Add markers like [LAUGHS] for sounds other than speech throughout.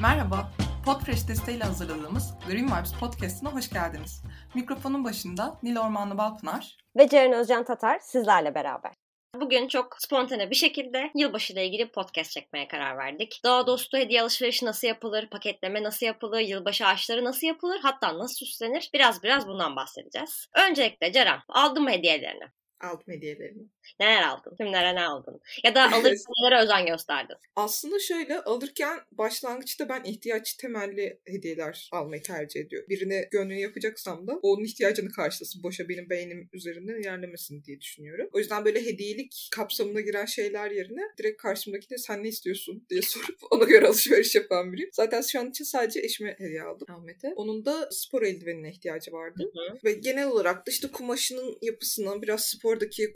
Merhaba, Podfresh desteğiyle hazırladığımız Green Vibes Podcast'ına hoş geldiniz. Mikrofonun başında Nil Ormanlı Balpınar ve Ceren Özcan Tatar sizlerle beraber. Bugün çok spontane bir şekilde yılbaşı ile ilgili podcast çekmeye karar verdik. Doğa dostu hediye alışverişi nasıl yapılır, paketleme nasıl yapılır, yılbaşı ağaçları nasıl yapılır, hatta nasıl süslenir biraz biraz bundan bahsedeceğiz. Öncelikle Ceren, aldın mı hediyelerini? aldım hediyelerimi. Neler aldın? Kimlere ne aldın? Ya da [LAUGHS] alırken nelere özen gösterdin? Aslında şöyle alırken başlangıçta ben ihtiyaç temelli hediyeler almayı tercih ediyorum. Birine gönlünü yapacaksam da onun ihtiyacını karşılasın. Boşa benim beynim üzerinde yerlemesin diye düşünüyorum. O yüzden böyle hediyelik kapsamına giren şeyler yerine direkt karşımdakine sen ne istiyorsun diye [LAUGHS] sorup ona göre alışveriş yapan biriyim. Zaten şu an için sadece eşime hediye aldım Ahmet'e. Onun da spor eldivenine ihtiyacı vardı. Hı hı. Ve genel olarak da işte kumaşının yapısına biraz spor oradaki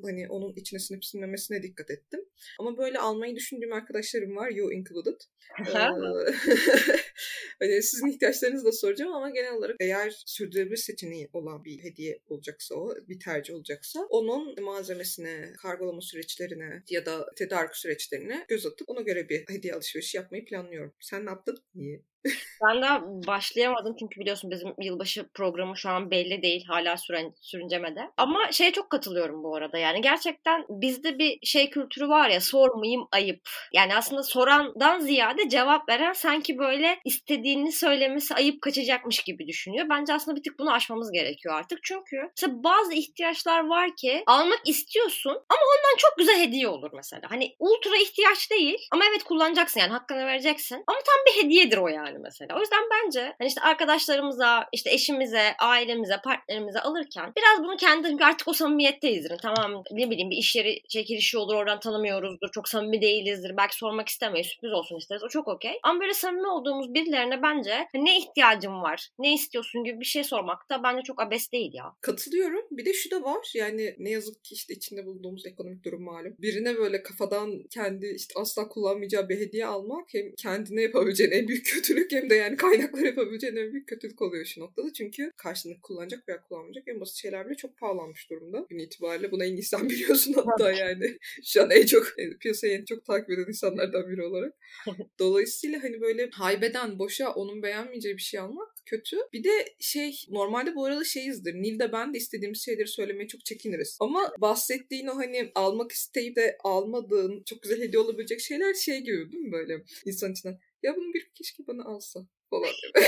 kullanışının hani onun içine sinip sinmemesine dikkat ettim. Ama böyle almayı düşündüğüm arkadaşlarım var. You included. [LAUGHS] [LAUGHS] hani sizin ihtiyaçlarınızı da soracağım ama genel olarak eğer sürdürülebilir seçeneği olan bir hediye olacaksa o, bir tercih olacaksa onun malzemesine, kargolama süreçlerine ya da tedarik süreçlerine göz atıp ona göre bir hediye alışverişi yapmayı planlıyorum. Sen ne yaptın? İyi. [LAUGHS] Ben daha başlayamadım çünkü biliyorsun bizim yılbaşı programı şu an belli değil. Hala süren, sürüncemede. Ama şeye çok katılıyorum bu arada. Yani gerçekten bizde bir şey kültürü var ya sormayayım ayıp. Yani aslında sorandan ziyade cevap veren sanki böyle istediğini söylemesi ayıp kaçacakmış gibi düşünüyor. Bence aslında bir tık bunu aşmamız gerekiyor artık. Çünkü mesela bazı ihtiyaçlar var ki almak istiyorsun ama ondan çok güzel hediye olur mesela. Hani ultra ihtiyaç değil ama evet kullanacaksın yani hakkını vereceksin. Ama tam bir hediyedir o yani mesela. O yüzden bence hani işte arkadaşlarımıza, işte eşimize, ailemize, partnerimize alırken biraz bunu kendi artık o samimiyetteyiz. Tamam ne bileyim bir iş yeri çekilişi olur oradan tanımıyoruzdur. Çok samimi değilizdir. Belki sormak istemeyiz. Sürpriz olsun isteriz. O çok okey. Ama böyle samimi olduğumuz birilerine bence ne ihtiyacım var, ne istiyorsun gibi bir şey sormak da bence çok abes değil ya. Katılıyorum. Bir de şu da var. Yani ne yazık ki işte içinde bulduğumuz ekonomik durum malum. Birine böyle kafadan kendi işte asla kullanmayacağı bir hediye almak hem kendine yapabileceğin en büyük kötülük hem de yani kaynaklar yapabileceğin en büyük kötülük oluyor şu noktada. Çünkü karşındaki kullanacak veya kullanmayacak en basit şeyler bile çok pahalanmış durumda. Gün itibariyle bunu en sen biliyorsun hatta yani. Şu an en çok yani piyasayı en çok takip eden insanlardan biri olarak. [LAUGHS] Dolayısıyla hani böyle haybeden boşa onun beğenmeyeceği bir şey almak kötü. Bir de şey normalde bu arada şeyizdir. Nil'de ben de istediğimiz şeyleri söylemeye çok çekiniriz. Ama bahsettiğin o hani almak isteyip de almadığın çok güzel hediye olabilecek şeyler şey gibi değil mi böyle insan içinden ya bunu bir keşke bana alsa falan. [LAUGHS]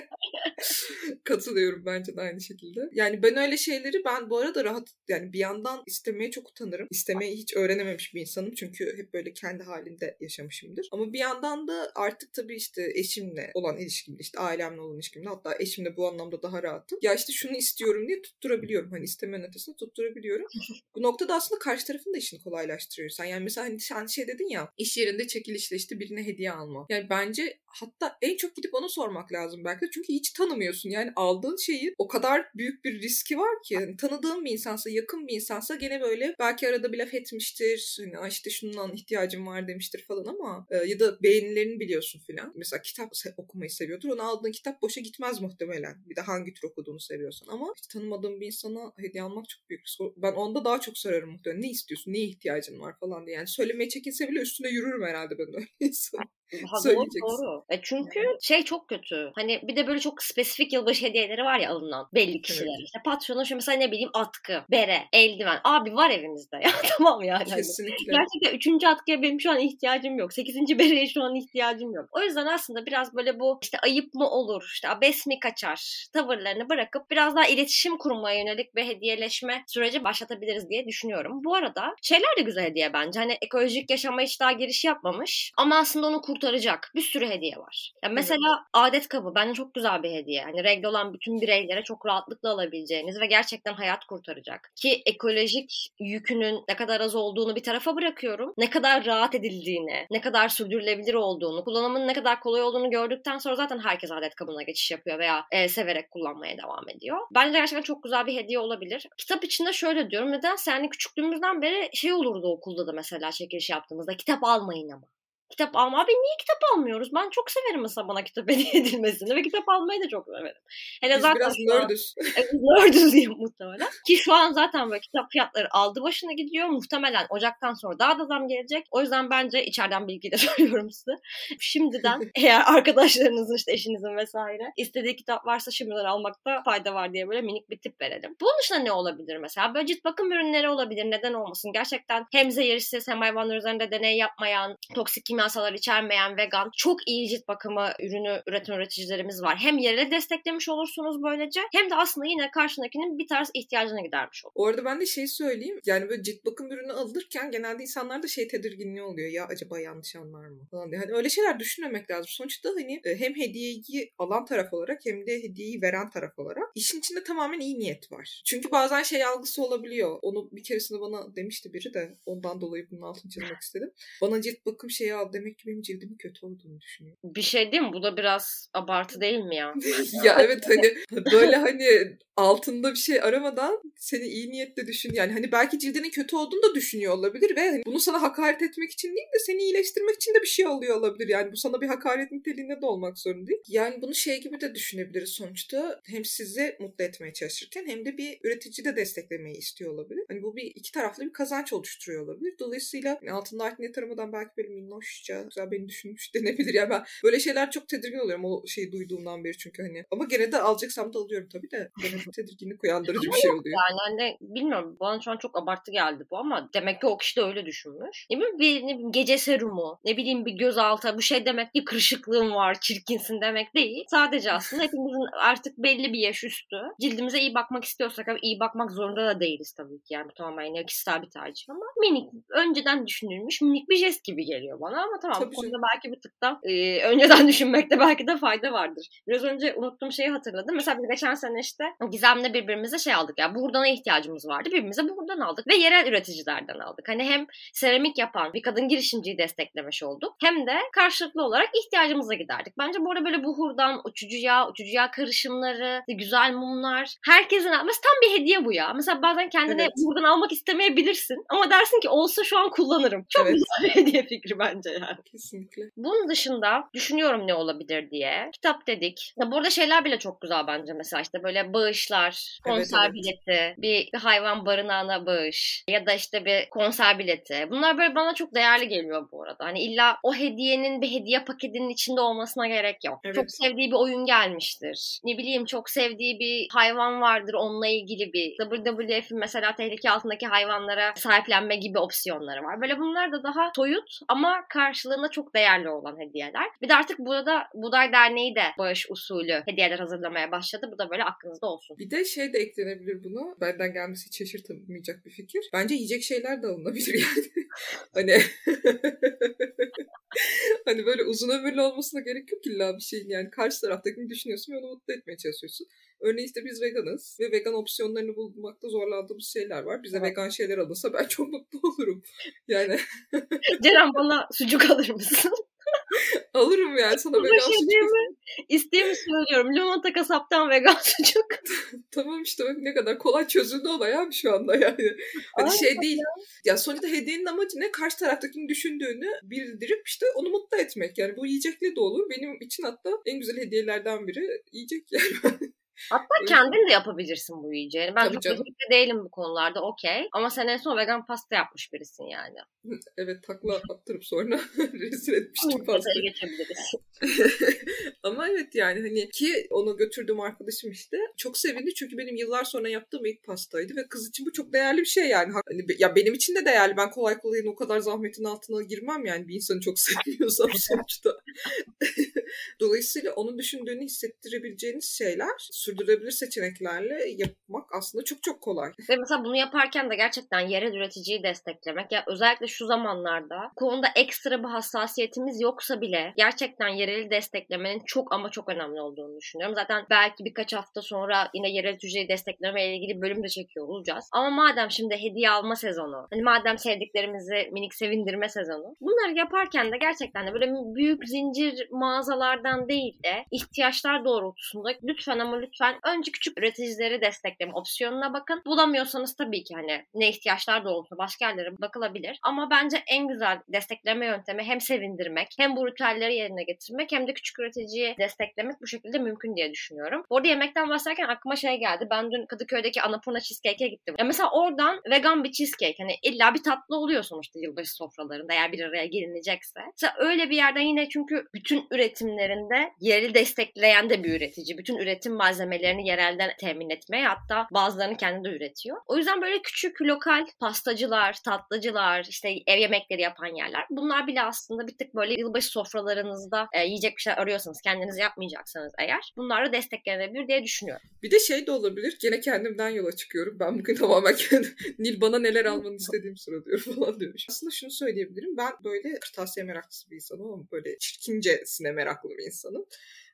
[LAUGHS] [LAUGHS] Katılıyorum bence de aynı şekilde. Yani ben öyle şeyleri ben bu arada rahat yani bir yandan istemeye çok utanırım. İstemeyi hiç öğrenememiş bir insanım çünkü hep böyle kendi halinde yaşamışımdır. Ama bir yandan da artık tabii işte eşimle olan ilişkimde işte ailemle olan ilişkimde hatta eşimle bu anlamda daha rahatım. Ya işte şunu istiyorum diye tutturabiliyorum. Hani istemenin ötesinde tutturabiliyorum. bu noktada aslında karşı tarafın da işini kolaylaştırıyor. Sen yani mesela hani sen şey dedin ya iş yerinde çekilişle işte birine hediye alma. Yani bence hatta en çok gidip ona sormak lazım belki de. Çünkü hiç tanımıyorsun. Yani aldığın şeyin o kadar büyük bir riski var ki. Yani tanıdığın bir insansa, yakın bir insansa gene böyle belki arada bir laf etmiştir. Hani işte şundan ihtiyacım var demiştir falan ama e, ya da beğenilerini biliyorsun filan. Mesela kitap okumayı seviyordur. Onu aldığın kitap boşa gitmez muhtemelen. Bir de hangi tür okuduğunu seviyorsan. Ama hiç tanımadığın bir insana hediye almak çok büyük risk. Ben onda daha çok sorarım muhtemelen. Ne istiyorsun? Neye ihtiyacın var falan diye. Yani söylemeye çekinse bile üstüne yürürüm herhalde ben öyle insan. Ha, doğru doğru. E çünkü şey çok kötü. Hani bir de böyle çok spesifik yılbaşı hediyeleri var ya alınan belli kişiler. Evet. İşte patronun şu mesela ne bileyim atkı, bere, eldiven. Abi var evimizde [LAUGHS] ya tamam yani. Hani Kesinlikle. Gerçekten üçüncü atkıya benim şu an ihtiyacım yok. Sekizinci bereye şu an ihtiyacım yok. O yüzden aslında biraz böyle bu işte ayıp mı olur, işte abes mi kaçar tavırlarını bırakıp biraz daha iletişim kurmaya yönelik bir hediyeleşme süreci başlatabiliriz diye düşünüyorum. Bu arada şeyler de güzel hediye bence. Hani ekolojik yaşama hiç daha giriş yapmamış ama aslında onu kurt kurtaracak bir sürü hediye var. Yani mesela evet. adet kabı bence çok güzel bir hediye. Hani renkli olan bütün bireylere çok rahatlıkla alabileceğiniz ve gerçekten hayat kurtaracak. Ki ekolojik yükünün ne kadar az olduğunu bir tarafa bırakıyorum. Ne kadar rahat edildiğini, ne kadar sürdürülebilir olduğunu, kullanımın ne kadar kolay olduğunu gördükten sonra zaten herkes adet kabına geçiş yapıyor veya e, severek kullanmaya devam ediyor. Bence gerçekten çok güzel bir hediye olabilir. Kitap içinde şöyle diyorum. Neden? Yani küçüklüğümüzden beri şey olurdu okulda da mesela çekiliş yaptığımızda kitap almayın ama. Kitap alma. Abi niye kitap almıyoruz? Ben çok severim mesela bana kitap [LAUGHS] hediye edilmesini ve kitap almayı da çok severim. Hele Biz zaten biraz nördüz. [LAUGHS] Nördüz diyeyim muhtemelen. Ki şu an zaten böyle kitap fiyatları aldı başına gidiyor. Muhtemelen Ocak'tan sonra daha da zam gelecek. O yüzden bence içeriden bilgi de [LAUGHS] söylüyorum size. Şimdiden eğer arkadaşlarınızın işte eşinizin vesaire istediği kitap varsa şimdiden almakta fayda var diye böyle minik bir tip verelim. Bunun dışında ne olabilir mesela? Böyle cilt bakım ürünleri olabilir. Neden olmasın? Gerçekten hem zehirsiz hem hayvanlar üzerinde deney yapmayan, toksik kimyasalar içermeyen vegan çok iyi cilt bakımı ürünü üreten üreticilerimiz var. Hem yerel desteklemiş olursunuz böylece hem de aslında yine karşındakinin bir tarz ihtiyacını gidermiş olur. Orada ben de şey söyleyeyim. Yani böyle cilt bakım ürünü alırken genelde insanlarda şey tedirginliği oluyor. Ya acaba yanlış anlar mı? Falan diye. Hani öyle şeyler düşünmemek lazım. Sonuçta hani e, hem hediyeyi alan taraf olarak hem de hediyeyi veren taraf olarak işin içinde tamamen iyi niyet var. Çünkü bazen şey algısı olabiliyor. Onu bir keresinde bana demişti biri de ondan dolayı bunun altını çizmek istedim. Bana cilt bakım şeyi al demek ki benim cildimin kötü olduğunu düşünüyor. Bir şey değil mi? Bu da biraz abartı değil mi ya? [LAUGHS] ya evet hani böyle hani altında bir şey aramadan seni iyi niyetle düşün. Yani hani belki cildinin kötü olduğunu da düşünüyor olabilir ve hani bunu sana hakaret etmek için değil de seni iyileştirmek için de bir şey alıyor olabilir. Yani bu sana bir hakaret niteliğinde de olmak zorunda değil. Yani bunu şey gibi de düşünebiliriz sonuçta. Hem sizi mutlu etmeye çalışırken hem de bir üretici de desteklemeyi istiyor olabilir. Hani bu bir iki taraflı bir kazanç oluşturuyor olabilir. Dolayısıyla yani altında art aramadan belki böyle minnoşça güzel beni düşünmüş denebilir. Yani ben böyle şeyler çok tedirgin oluyorum o şeyi duyduğumdan beri çünkü hani. Ama gene de alacaksam da alıyorum tabii de. Gene tedirginlik uyandırıcı bir şey oluyor. Yani hani bilmiyorum bana şu an çok abartı geldi bu ama demek ki o kişi de öyle düşünmüş. Ne bileyim bir ne bileyim, gece serumu, ne bileyim bir gözaltı bu şey demek ki kırışıklığın var, çirkinsin demek değil. Sadece aslında hepimizin artık belli bir yaş üstü. Cildimize iyi bakmak istiyorsak ama iyi bakmak zorunda da değiliz tabii ki. Yani bu tamamen yine kişisel bir tercih ama minik önceden düşünülmüş minik bir jest gibi geliyor bana ama tamam tabii bu konuda belki bir tık da e, önceden [LAUGHS] düşünmekte belki de fayda vardır. Biraz önce unuttuğum şeyi hatırladım. Mesela biz geçen sene işte Gizem'le birbirimize şey aldık ya yani buğdana ihtiyacımız vardı. Birbirimize buradan aldık ve yerel üreticilerden aldık. Hani hem seramik yapan bir kadın girişimciyi desteklemiş olduk hem de karşılıklı olarak ihtiyacımıza giderdik. Bence bu arada böyle buhurdan, uçucu yağ, uçucu yağ karışımları, güzel mumlar. Herkesin mesela tam bir hediye bu ya. Mesela bazen kendine evet. buradan almak istemeyebilirsin ama dersin ki olsa şu an kullanırım. Çok evet. güzel bir hediye fikri bence yani. Kesinlikle. Bunun dışında düşünüyorum ne olabilir diye. Kitap dedik. Ya burada şeyler bile çok güzel bence mesela işte böyle bağışlar, konser evet, bileti, bir, bir hayvan barınağına bağış ya da işte bir konser bileti. Bunlar böyle bana çok değerli geliyor bu arada. Hani illa o hediyenin bir hediye paketinin içinde olmasına gerek yok. Evet. Çok sevdiği bir oyun gelmiştir. Ne bileyim çok sevdiği bir hayvan vardır onunla ilgili bir WWF'in mesela tehlike altındaki hayvanlara sahiplenme gibi opsiyonları var. Böyle bunlar da daha soyut ama karşılığında çok değerli olan hediyeler. Bir de artık burada Buday Derneği de bağış usulü hediyeler hazırlamaya başladı. Bu da böyle aklınızda olsun. Bir de şey de eklenebilir buna. Benden gelmesi hiç şaşırtamayacak bir fikir. Bence yiyecek şeyler de alınabilir [LAUGHS] yani. hani [LAUGHS] hani böyle uzun ömürlü olmasına gerek yok illa bir şeyin yani karşı taraftakini düşünüyorsun ve onu mutlu etmeye çalışıyorsun. Örneğin işte biz veganız ve vegan opsiyonlarını bulmakta zorlandığımız şeyler var. Bize evet. vegan şeyler alınsa ben çok mutlu [LAUGHS] olurum. Yani. Ceren bana sucuk alır mısın? [LAUGHS] Alırım yani sana vegan şey sucuk. İsteğimi söylüyorum. Limonata kasaptan vegan [LAUGHS] sucuk. [LAUGHS] tamam işte ne kadar kolay çözüldü olay abi şu anda yani. Hani şey değil. Ya. ya sonuçta hediyenin amacı ne? Karşı taraftakini düşündüğünü bildirip işte onu mutlu etmek. Yani bu yiyecekle de olur. Benim için hatta en güzel hediyelerden biri yiyecek yani. Hatta kendin de yapabilirsin bu yiyeceğini. Ben Tabii çok becerikli değilim bu konularda okey. Ama sen en son vegan pasta yapmış birisin yani. evet takla attırıp sonra [LAUGHS] rezil etmiştim pastayı. geçebiliriz. [LAUGHS] Ama evet yani hani ki onu götürdüğüm arkadaşım işte çok sevindi çünkü benim yıllar sonra yaptığım ilk pastaydı ve kız için bu çok değerli bir şey yani. Hani, ya benim için de değerli. Ben kolay kolay o kadar zahmetin altına girmem yani bir insanı çok [LAUGHS] sevmiyorsam sonuçta. Dolayısıyla onun düşündüğünü hissettirebileceğiniz şeyler sürdürülebilir seçeneklerle yapmak aslında çok çok kolay. Ve mesela bunu yaparken de gerçekten yerel üreticiyi desteklemek. Ya özellikle şu zamanlarda konuda ekstra bir hassasiyetimiz yoksa bile gerçekten yereli desteklemenin çok ama çok önemli olduğunu düşünüyorum. Zaten belki birkaç hafta sonra yine yerel üreticiyi destekleme ile ilgili bölüm de çekiyor olacağız. Ama madem şimdi hediye alma sezonu, hani madem sevdiklerimizi minik sevindirme sezonu. Bunları yaparken de gerçekten de böyle büyük zincir mağazalardan değil de ihtiyaçlar doğrultusunda lütfen ama lütfen bence küçük üreticileri destekleme opsiyonuna bakın. Bulamıyorsanız tabii ki hani ne ihtiyaçlar doğrultusunda başka yerlere bakılabilir. Ama bence en güzel destekleme yöntemi hem sevindirmek hem bu ritüelleri yerine getirmek hem de küçük üreticiyi desteklemek bu şekilde mümkün diye düşünüyorum. Orada yemekten bahsederken aklıma şey geldi. Ben dün Kadıköy'deki Annapurna Cheesecake'e gittim. Ya mesela oradan vegan bir cheesecake hani illa bir tatlı oluyor sonuçta yılbaşı sofralarında eğer bir araya gelinecekse. Mesela öyle bir yerden yine çünkü bütün üretimlerinde yerel destekleyen de bir üretici. Bütün üretim malzemelerini yerelden temin etmeye hatta bazılarını kendi de üretiyor. O yüzden böyle küçük lokal pastacılar, tatlıcılar, işte ev yemekleri yapan yerler. Bunlar bile aslında bir tık böyle yılbaşı sofralarınızda e, yiyecek bir şey arıyorsanız kendiniz yapmayacaksanız eğer bunlar da desteklenebilir diye düşünüyorum. Bir de şey de olabilir. Gene kendimden yola çıkıyorum. Ben bugün [LAUGHS] tamamen kendim, Nil bana neler almanı istediğimi sıralıyor falan diyormuş. Aslında şunu söyleyebilirim. Ben böyle kırtasiye meraklısı bir insanım ama böyle çirkincesine meraklı bir insanım.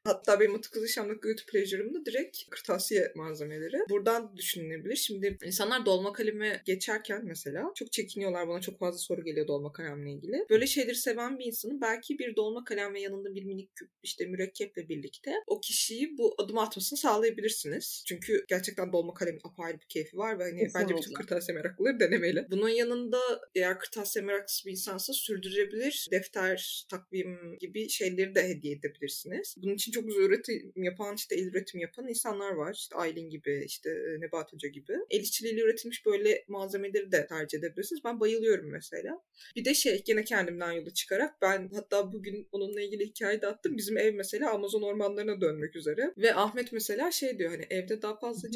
Hatta benim Atık Kızışam'daki guilty pleasure'ım da direkt kırtasiye malzemeleri. Buradan düşünülebilir. Şimdi insanlar dolma kaleme geçerken mesela çok çekiniyorlar. Bana çok fazla soru geliyor dolma kalemle ilgili. Böyle şeyleri seven bir insanın belki bir dolma kalem ve yanında bir minik küp işte mürekkeple birlikte o kişiyi bu adım atmasını sağlayabilirsiniz. Çünkü gerçekten dolma kalemin apayrı bir keyfi var ve hani Kesinlikle. bence bütün kırtasiye meraklıları denemeli. Bunun yanında eğer kırtasiye meraklısı bir insansa sürdürebilir defter, takvim gibi şeyleri de hediye edebilirsiniz. Bunun için çok güzel üretim yapan işte el üretim yapan insanlar var. İşte Aylin gibi işte e, Nebat Hoca gibi. El işçiliğiyle üretilmiş böyle malzemeleri de tercih edebilirsiniz. Ben bayılıyorum mesela. Bir de şey gene kendimden yola çıkarak ben hatta bugün onunla ilgili hikaye de attım. Bizim ev mesela Amazon ormanlarına dönmek üzere. Ve Ahmet mesela şey diyor hani evde daha fazla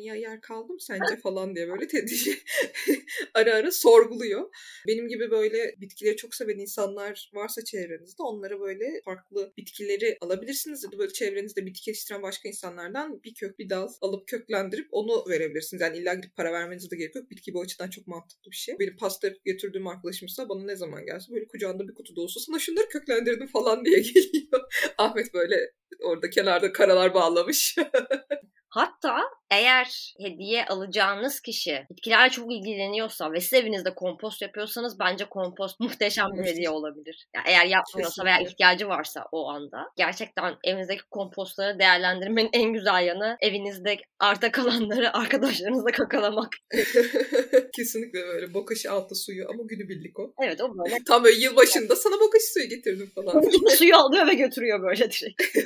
canlıya yer kaldı mı sence falan diye böyle tedici [LAUGHS] ara ara sorguluyor. Benim gibi böyle bitkileri çok seven insanlar varsa çevrenizde onlara böyle farklı bitkileri alabilirsiniz ya böyle çevrenizde bitki yetiştiren başka insanlardan bir kök bir dal alıp köklendirip onu verebilirsiniz. Yani illa gidip para vermenize de gerek yok. Bitki bu açıdan çok mantıklı bir şey. Benim pasta götürdüğüm arkadaşımsa bana ne zaman gelse böyle kucağında bir kutu dolusu sana şunları köklendirdim falan diye geliyor. [LAUGHS] Ahmet böyle orada kenarda karalar bağlamış. [LAUGHS] Hatta eğer hediye alacağınız kişi bitkilerle çok ilgileniyorsa ve siz evinizde kompost yapıyorsanız bence kompost muhteşem bir hediye olabilir. Yani eğer yapmıyorsa veya ihtiyacı varsa o anda. Gerçekten evinizdeki kompostları değerlendirmenin en güzel yanı evinizde arta kalanları [LAUGHS] arkadaşlarınızla kakalamak. [LAUGHS] Kesinlikle böyle bokaşı altta suyu ama günübirlik o. Evet o böyle [LAUGHS] Tam böyle yılbaşında sana bokaşı suyu getirdim falan. Suyu alıyor ve götürüyor böyle direkt.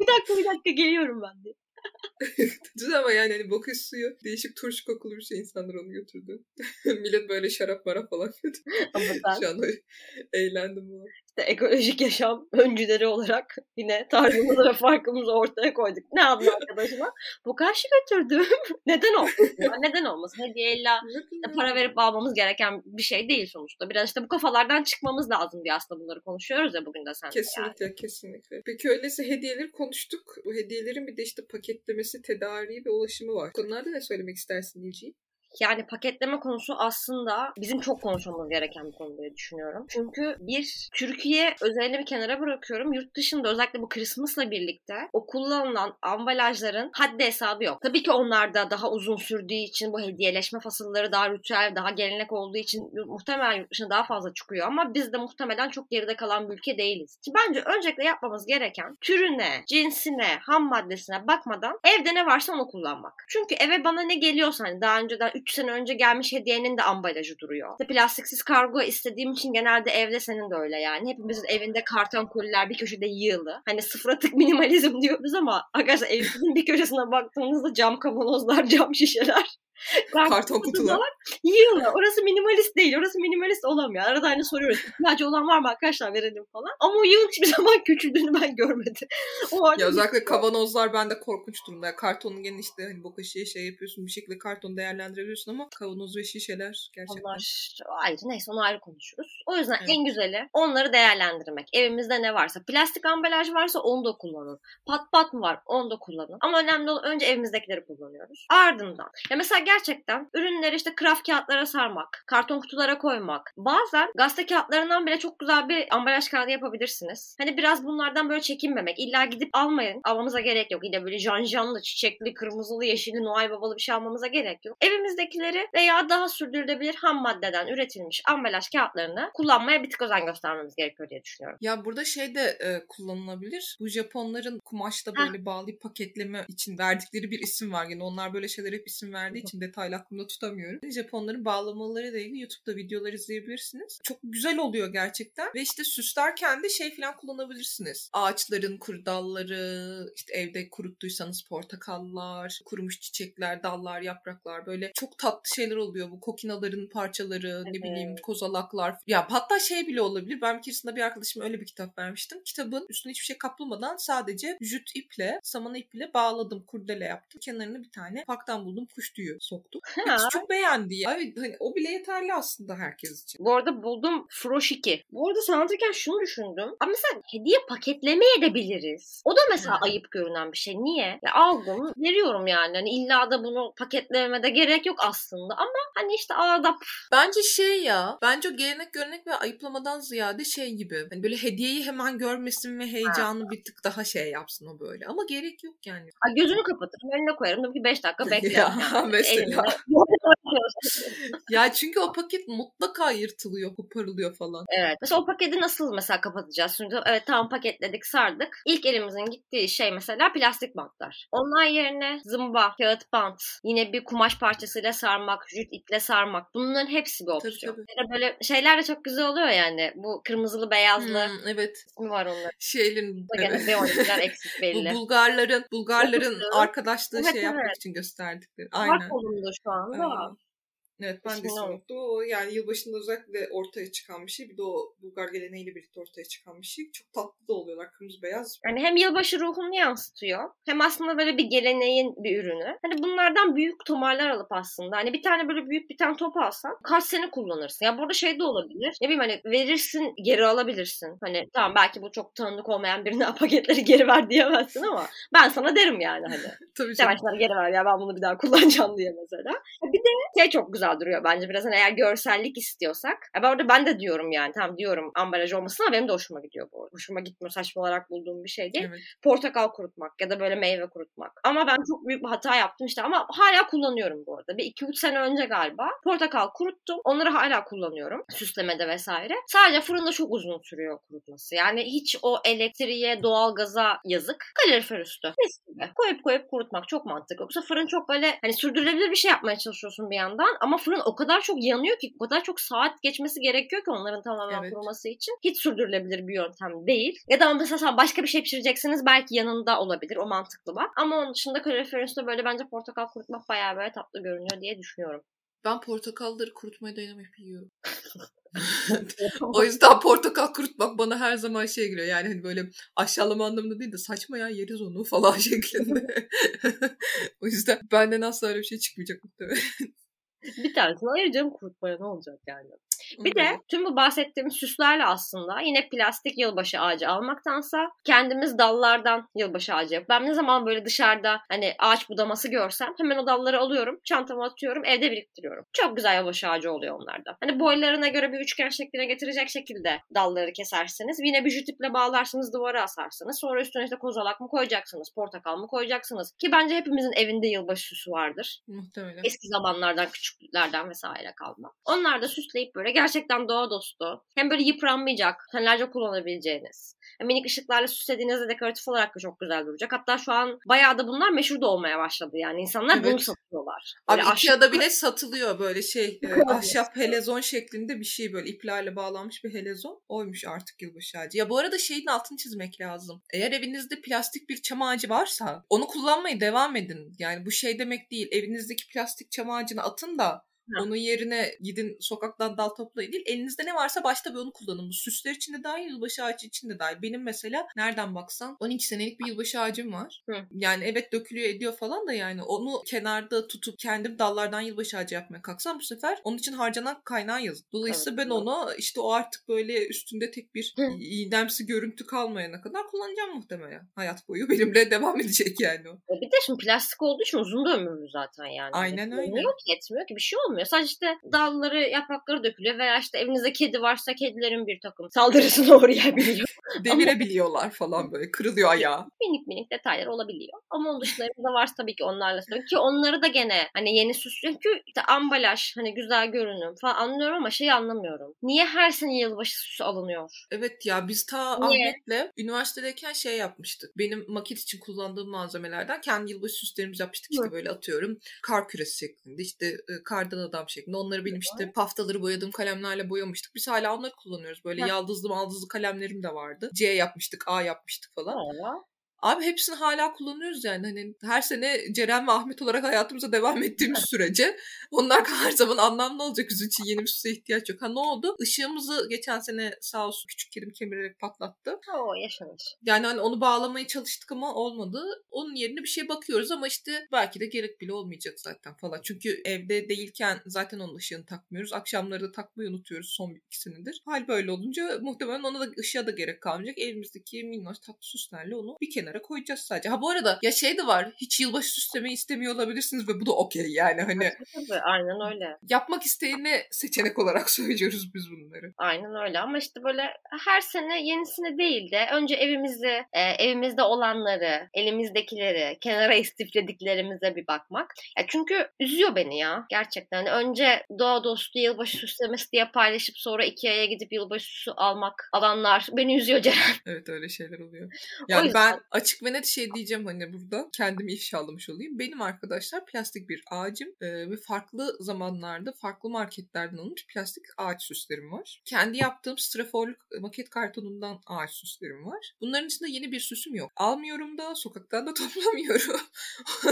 bir dakika bir dakika geliyorum ben diye. [LAUGHS] Güzel ama yani hani bokaşı suyu değişik turşu kokulu bir şey insanlar onu götürdü. [LAUGHS] Millet böyle şarap mara falan götürdü. Ama ben Şu anda [LAUGHS] eğlendim bu. İşte ekolojik yaşam öncüleri olarak yine tarzımızı ve farkımızı ortaya koyduk. Ne adlı arkadaşıma? Bu karşı götürdüm. [LAUGHS] Neden olmasın? ya? Neden olmasın? Hediye illa para verip almamız gereken bir şey değil sonuçta. Biraz işte bu kafalardan çıkmamız lazım diye aslında bunları konuşuyoruz ya bugün de sen. Kesinlikle kesinlikle. Peki öyleyse hediyeleri konuştuk. Bu hediyelerin bir de işte paketlemesi, tedariği ve ulaşımı var. Konularda ne söylemek istersin Nilci? Yani paketleme konusu aslında bizim çok konuşmamız gereken bir konu diye düşünüyorum. Çünkü bir, Türkiye özelini bir kenara bırakıyorum. Yurt dışında özellikle bu Christmas'la birlikte o kullanılan ambalajların haddi hesabı yok. Tabii ki onlar da daha uzun sürdüğü için bu hediyeleşme fasılları daha ritüel, daha gelenek olduğu için muhtemelen yurt dışına daha fazla çıkıyor ama biz de muhtemelen çok geride kalan bir ülke değiliz. Ki bence öncelikle yapmamız gereken türüne, cinsine, ham maddesine bakmadan evde ne varsa onu kullanmak. Çünkü eve bana ne geliyorsa hani daha önceden 3 sene önce gelmiş hediyenin de ambalajı duruyor. İşte plastiksiz kargo istediğim için genelde evde senin de öyle yani. Hepimizin evinde karton koliler bir köşede yığılı. Hani sıfır atık [LAUGHS] minimalizm diyoruz ama arkadaşlar evimizin bir köşesine baktığınızda cam kavanozlar, [LAUGHS] cam şişeler. Karton kutular. Yığılı. Orası minimalist değil. Orası minimalist olamıyor. Arada hani soruyoruz. İhtiyacı olan var mı arkadaşlar verelim falan. Ama o yığın hiçbir [LAUGHS] zaman küçüldüğünü ben görmedim. O Ya özellikle kavanozlar bende korkunç durumda. Kartonun gene işte hani bokaşıya şey yapıyorsun bir şekilde kartonu değerlendirebiliyorsun ama kavanoz ve şişeler gerçekten. Onlar ayrı neyse onu ayrı konuşuruz. O yüzden Evet. en güzeli onları değerlendirmek. Evimizde ne varsa plastik ambalaj varsa onu da kullanın. Pat pat mı var onu da kullanın. Ama önemli olan önce evimizdekileri kullanıyoruz. Ardından ya mesela gerçekten ürünleri işte kraft kağıtlara sarmak, karton kutulara koymak. Bazen gazete kağıtlarından bile çok güzel bir ambalaj kağıdı yapabilirsiniz. Hani biraz bunlardan böyle çekinmemek. İlla gidip almayın. Almamıza gerek yok. İlla böyle janjanlı, çiçekli, kırmızılı, yeşilli, Noel babalı bir şey almamıza gerek yok. Evimizdekileri veya daha sürdürülebilir ham maddeden üretilmiş ambalaj kağıtlarını kullanmaya bir tık özen göstermemiz gerekiyor diye düşünüyorum. Ya burada şey de e, kullanılabilir. Bu Japonların kumaşta böyle bağlayıp paketleme için verdikleri bir isim var. Yani onlar böyle şeyler hep isim verdiği için detaylı aklımda tutamıyorum. Japonların bağlamaları ile ilgili YouTube'da videolar izleyebilirsiniz. Çok güzel oluyor gerçekten. Ve işte süslerken de şey falan kullanabilirsiniz. Ağaçların kuru dalları, işte evde kuruttuysanız portakallar, kurumuş çiçekler, dallar, yapraklar böyle çok tatlı şeyler oluyor. Bu kokinaların parçaları, ne bileyim kozalaklar. Ya hatta şey bile olabilir. Ben bir keresinde bir arkadaşıma öyle bir kitap vermiştim. Kitabın üstüne hiçbir şey kaplamadan sadece jüt iple, saman iple bağladım. Kurdele yaptım. Kenarına bir tane parktan buldum kuş tüyü soktum. Kız çok beğendi ya. Evet, hani o bile yeterli aslında herkes için. Bu arada buldum Furoshiki. Bu arada sen anlatırken şunu düşündüm. Ama mesela hediye paketlemeye de biliriz. O da mesela Hı. ayıp görünen bir şey. Niye? Ya aldım, veriyorum yani. Hani illa da bunu paketlememe de gerek yok aslında. Ama hani işte adap. Bence şey ya. Bence o gelenek görenek ve ayıplamadan ziyade şey gibi. Hani böyle hediyeyi hemen görmesin ve heyecanı bir tık daha şey yapsın o böyle. Ama gerek yok yani. Ha, gözünü kapatırım, önüne koyarım. Diyorum ki 5 dakika bekle. [LAUGHS] Ya, yani. [LAUGHS] Elimde- [LAUGHS] Ya çünkü o paket mutlaka yırtılıyor, koparılıyor falan. Evet. Mesela o paketi nasıl mesela kapatacağız? Çünkü evet tamam paketledik, sardık. İlk elimizin gittiği şey mesela plastik bantlar. Onlar yerine zımba, kağıt bant, yine bir kumaş parçasıyla sarmak, jüt iple sarmak. Bunların hepsi bir opsiyon. tabii. Da böyle şeyler de çok güzel oluyor yani. Bu kırmızılı beyazlı Hmm, evet. ismi var onların. Şeylerin Bu Gene B12'ler [LAUGHS] eksik bu belli. Bulgarların Bulgarların Yapıştırın. arkadaşlığı Evet, şey yapmak evet. için gösterdikleri. Var Aynen. kolumda şu anda. Aynen. Evet ben de İsmini. O yani yılbaşında özellikle ortaya çıkan bir şey. Bir de o Bulgar geleneğiyle birlikte ortaya çıkan bir şey. Çok tatlı da oluyorlar. Kırmızı beyaz. Yani hem yılbaşı ruhunu yansıtıyor hem aslında böyle bir geleneğin bir ürünü. Hani bunlardan büyük tomarlar alıp aslında hani bir tane böyle büyük bir tane top alsan kaç sene kullanırsın. Ya burada şey de olabilir. Ne bileyim hani verirsin geri alabilirsin. Hani tamam belki bu çok tanıdık olmayan birine [LAUGHS] paketleri geri ver diyemezsin ama ben sana derim yani hani. [LAUGHS] Tabii canım. geri ver ya ben bunu bir daha kullanacağım diye mesela. Bir de şey çok güzel duruyor bence biraz hani eğer görsellik istiyorsak. Ya ben orada ben de diyorum yani tamam diyorum ambalaj olmasın ama benim de hoşuma gidiyor bu. Hoşuma gitmiyor saçma olarak bulduğum bir şey değil. Evet. Portakal kurutmak ya da böyle meyve kurutmak. Ama ben çok büyük bir hata yaptım işte ama hala kullanıyorum bu arada. Bir 2-3 sene önce galiba portakal kuruttum. Onları hala kullanıyorum süslemede vesaire. Sadece fırında çok uzun sürüyor kurutması. Yani hiç o elektriğe, doğalgaza yazık. Kalorifer üstü. Mis gibi. Koyup koyup kurutmak çok mantıklı. Yoksa fırın çok böyle hani sürdürülebilir bir şey yapmaya çalışıyorsun bir yandan ama fırın o kadar çok yanıyor ki o kadar çok saat geçmesi gerekiyor ki onların tamamen Evet. kuruması için. Hiç sürdürülebilir bir yöntem değil. Ya da mesela sen başka bir şey pişireceksiniz belki yanında olabilir. O mantıklı bak. Ama onun dışında kalorifer üstü böyle bence portakal kurutmak bayağı böyle tatlı görünüyor diye düşünüyorum. Ben portakalları kurutmaya dayanamayıp yiyorum. [LAUGHS] o yüzden portakal kurutmak bana her zaman şey geliyor. Yani hani böyle aşağılama anlamında değil de saçma ya yeriz onu falan [LAUGHS] şeklinde. o yüzden benden asla öyle bir şey çıkmayacak muhtemelen. Bir tanesini ayıracağım kurutmaya ne olacak yani. Bir de tüm bu bahsettiğimiz süslerle aslında yine plastik yılbaşı ağacı almaktansa kendimiz dallardan yılbaşı ağacı yapıp ben ne zaman böyle dışarıda hani ağaç budaması görsem hemen o dalları alıyorum, çantama atıyorum, evde biriktiriyorum. Çok güzel yılbaşı ağacı oluyor onlarda. Hani boylarına göre bir üçgen şekline getirecek şekilde dalları kesersiniz. Yine bir jütiple bağlarsınız, duvara asarsınız. Sonra üstüne işte kozalak mı koyacaksınız, portakal mı koyacaksınız? Ki bence hepimizin evinde yılbaşı süsü vardır Muhtemelen. eski zamanlardan, küçüklüklerden vesaire kalma. Onlar da süsleyip böyle gerçekten doğa dostu. Hem böyle yıpranmayacak, senelerce kullanabileceğiniz. Minik ışıklarla süslediğinizde dekoratif olarak da çok güzel duracak. Hatta şu an bayağı da bunlar meşhur da olmaya başladı yani. insanlar bunu Evet. satıyorlar. Abi Böyle Ikea'da bile [LAUGHS] satılıyor böyle şey e, ahşap helezon şeklinde bir şey böyle iplerle bağlanmış bir helezon. Oymuş artık yılbaşı ağacı. Ya bu arada şeyin altını çizmek lazım. Eğer evinizde plastik bir çam ağacı varsa onu kullanmaya devam edin. Yani bu şey demek değil. Evinizdeki plastik çam ağacını atın da. Onun yerine gidin sokaktan dal toplayın değil. Elinizde ne varsa başta bir onu kullanın. Bu süsler için de dahil, yılbaşı ağacı için de dahil. Benim mesela nereden baksan 12 senelik bir yılbaşı ağacım var. Hı. Yani evet dökülüyor ediyor falan da yani onu kenarda tutup kendim dallardan yılbaşı ağacı yapmaya kalksam bu sefer onun için harcanan kaynağı yazık. Dolayısıyla evet, ben onu işte o artık böyle üstünde tek bir iğnemsi görüntü kalmayana kadar kullanacağım muhtemelen. Hayat boyu [LAUGHS] benimle devam edecek yani o. E, bir de şimdi plastik olduğu için uzun da ömürlü zaten yani. Aynen öyle. Yok etmiyor ki bir şey olmuyor. Sadece işte dalları yaprakları dökülüyor veya işte evinizde kedi varsa kedilerin bir takım saldırısına [LAUGHS] uğrayabiliyor. Devirebiliyorlar falan böyle kırılıyor ayağı. Minik minik detaylar olabiliyor. Ama onun dışında varsa tabii ki onlarla söylüyorum. Ki onları da gene hani yeni süs çünkü işte ambalaj hani güzel görünüm falan anlıyorum ama şeyi anlamıyorum. Niye her sene yılbaşı süsü alınıyor? Evet ya biz ta Niye? Ahmet'le üniversitedeyken şey yapmıştık. Benim maket için kullandığım malzemelerden kendi yılbaşı süslerimizi yapmıştık. İşte böyle atıyorum kar küresi şeklinde işte kardan adam şeklinde. Onları benim işte paftaları boyadığım kalemlerle boyamıştık. Biz hala onları kullanıyoruz. Böyle yaldızlı maldızlı kalemlerim de vardı. C yapmıştık, A yapmıştık falan. Hala. Abi hepsini hala kullanıyoruz yani. Hani her sene Ceren ve Ahmet olarak hayatımıza devam ettiğimiz sürece onlar [LAUGHS] her zaman anlamlı olacak. Bizim için yeni bir süse ihtiyaç yok. Ha ne oldu? Işığımızı geçen sene sağ olsun küçük Kerim kemirerek patlattı. Oo yaşamış. Yani hani onu bağlamaya çalıştık ama olmadı. Onun yerine bir şey bakıyoruz ama işte belki de gerek bile olmayacak zaten falan. Çünkü evde değilken zaten onun ışığını takmıyoruz. Akşamları da takmayı unutuyoruz son iki senedir. Hal böyle olunca muhtemelen ona da ışığa da gerek kalmayacak. Evimizdeki minnoş tatlı süslerle onu bir kenara kenara koyacağız sadece. Ha bu arada ya şey de var. Hiç yılbaşı süslemeyi istemiyor olabilirsiniz ve bu da okey yani hani. Tabii, aynen öyle. Yapmak isteyene seçenek olarak [LAUGHS] söylüyoruz biz bunları. Aynen öyle ama işte böyle her sene yenisini değil de önce evimizi, e, evimizde olanları, elimizdekileri, kenara istiflediklerimize bir bakmak. Ya çünkü üzüyor beni ya gerçekten. Önce doğa dostu yılbaşı süslemesi diye paylaşıp sonra Ikea'ya gidip yılbaşı süsü almak alanlar beni üzüyor Ceren. Evet öyle şeyler oluyor. Yani yüzden... ben açık ve net şey diyeceğim hani burada kendimi ifşalamış olayım. Benim arkadaşlar plastik bir ağacım e, ve farklı zamanlarda farklı marketlerden alınmış plastik ağaç süslerim var. Kendi yaptığım straforluk maket kartonundan ağaç süslerim var. Bunların içinde yeni bir süsüm yok. Almıyorum da sokaktan da [LAUGHS] toplamıyorum.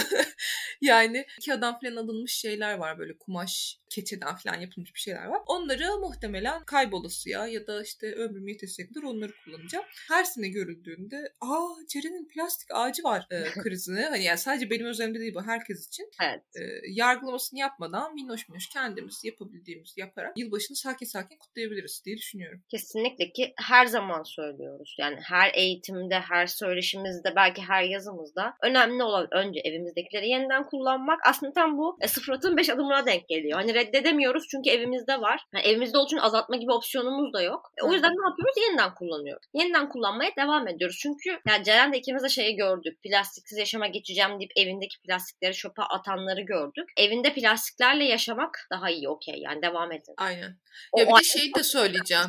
[LAUGHS] yani iki adam falan alınmış şeyler var böyle kumaş keçeden falan yapılmış bir şeyler var. Onları muhtemelen kaybolasıya ya da işte ömrüm kadar onları kullanacağım. Her sene görüldüğünde aa Ceren'in plastik ağacı var e, [LAUGHS] krizini. Hani yani sadece benim özelimde değil bu herkes için. Evet. E, yargılamasını yapmadan minnoş minnoş kendimiz yapabildiğimiz yaparak yılbaşını sakin sakin kutlayabiliriz diye düşünüyorum. Kesinlikle ki her zaman söylüyoruz. Yani her eğitimde, her söyleşimizde, belki her yazımızda önemli olan önce evimizdekileri yeniden kullanmak. Aslında tam bu e, sıfır beş adımına denk geliyor. Hani reddedemiyoruz çünkü evimizde var. Yani evimizde olduğu için azaltma gibi opsiyonumuz da yok. E, o yüzden ne yapıyoruz? Yeniden kullanıyoruz. Yeniden kullanmaya devam ediyoruz. Çünkü yani Ceren de ikimiz de şeyi gördük. Plastiksiz yaşama geçeceğim deyip evindeki plastikleri çöpe atanları gördük. Evinde plastiklerle yaşamak daha iyi okey. Yani devam edin. Aynen. O ya bir de şey de söyleyeceğim.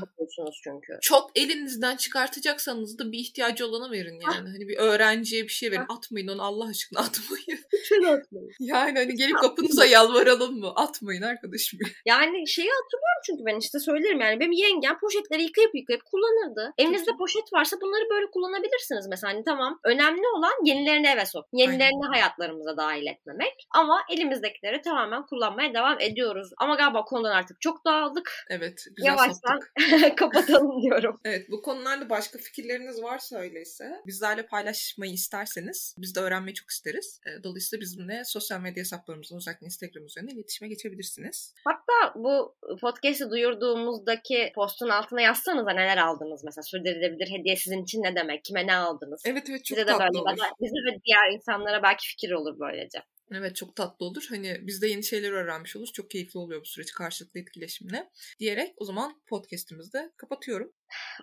çünkü. Çok elinizden çıkartacaksanız da bir ihtiyacı olana verin yani. Hani bir öğrenciye bir şey verin. Atmayın onu Allah aşkına atmayın. [LAUGHS] Lütfen atmayın. [LAUGHS] Yani hani gelip kapınıza yalvaralım mı? Atmayın arkadaşım. [LAUGHS] Yani şeyi hatırlıyorum çünkü ben işte söylerim yani benim yengem poşetleri yıkayıp yıkayıp kullanırdı. Evinizde poşet varsa bunları böyle kullanabilirsiniz mesela. Hani tamam önemli olan yenilerini eve sok. Yenilerini Aynen. hayatlarımıza dahil etmemek. Ama elimizdekileri tamamen kullanmaya devam ediyoruz. Ama galiba konudan artık çok dağıldık. Evet. Güzel Yavaştan [LAUGHS] kapatalım diyorum. Evet bu konularda başka fikirleriniz varsa öyleyse bizlerle paylaşmayı isterseniz biz de öğrenmeyi çok isteriz. Ee, dolayısıyla bizimle sosyal medya hesaplarımızdan özellikle Instagram üzerinden iletişime geçebilirsiniz. Hatta bu podcast'i duyurduğumuzdaki postun altına yazsanıza neler aldınız mesela sürdürülebilir hediye sizin için ne demek? Kime ne aldınız? Evet evet çok bize tatlı de böyle, olur. Bize ve diğer insanlara belki fikir olur böylece. Evet çok tatlı olur. Hani biz de yeni şeyler öğrenmiş oluruz. Çok keyifli oluyor bu süreç karşılıklı etkileşimle. Diyerek o zaman podcast'imizi de kapatıyorum.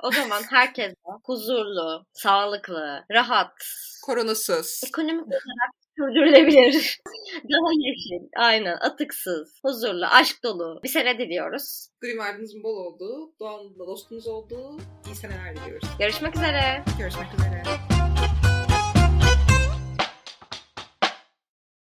O zaman [LAUGHS] herkese huzurlu, sağlıklı, rahat, koronasız, ekonomik olarak sürdürülebilir, [LAUGHS] daha yeşil, aynen atıksız, huzurlu, aşk dolu bir sene diliyoruz. Green bol olduğu, doğanla dostunuz olduğu iyi seneler diliyoruz. Görüşmek üzere. Görüşmek üzere.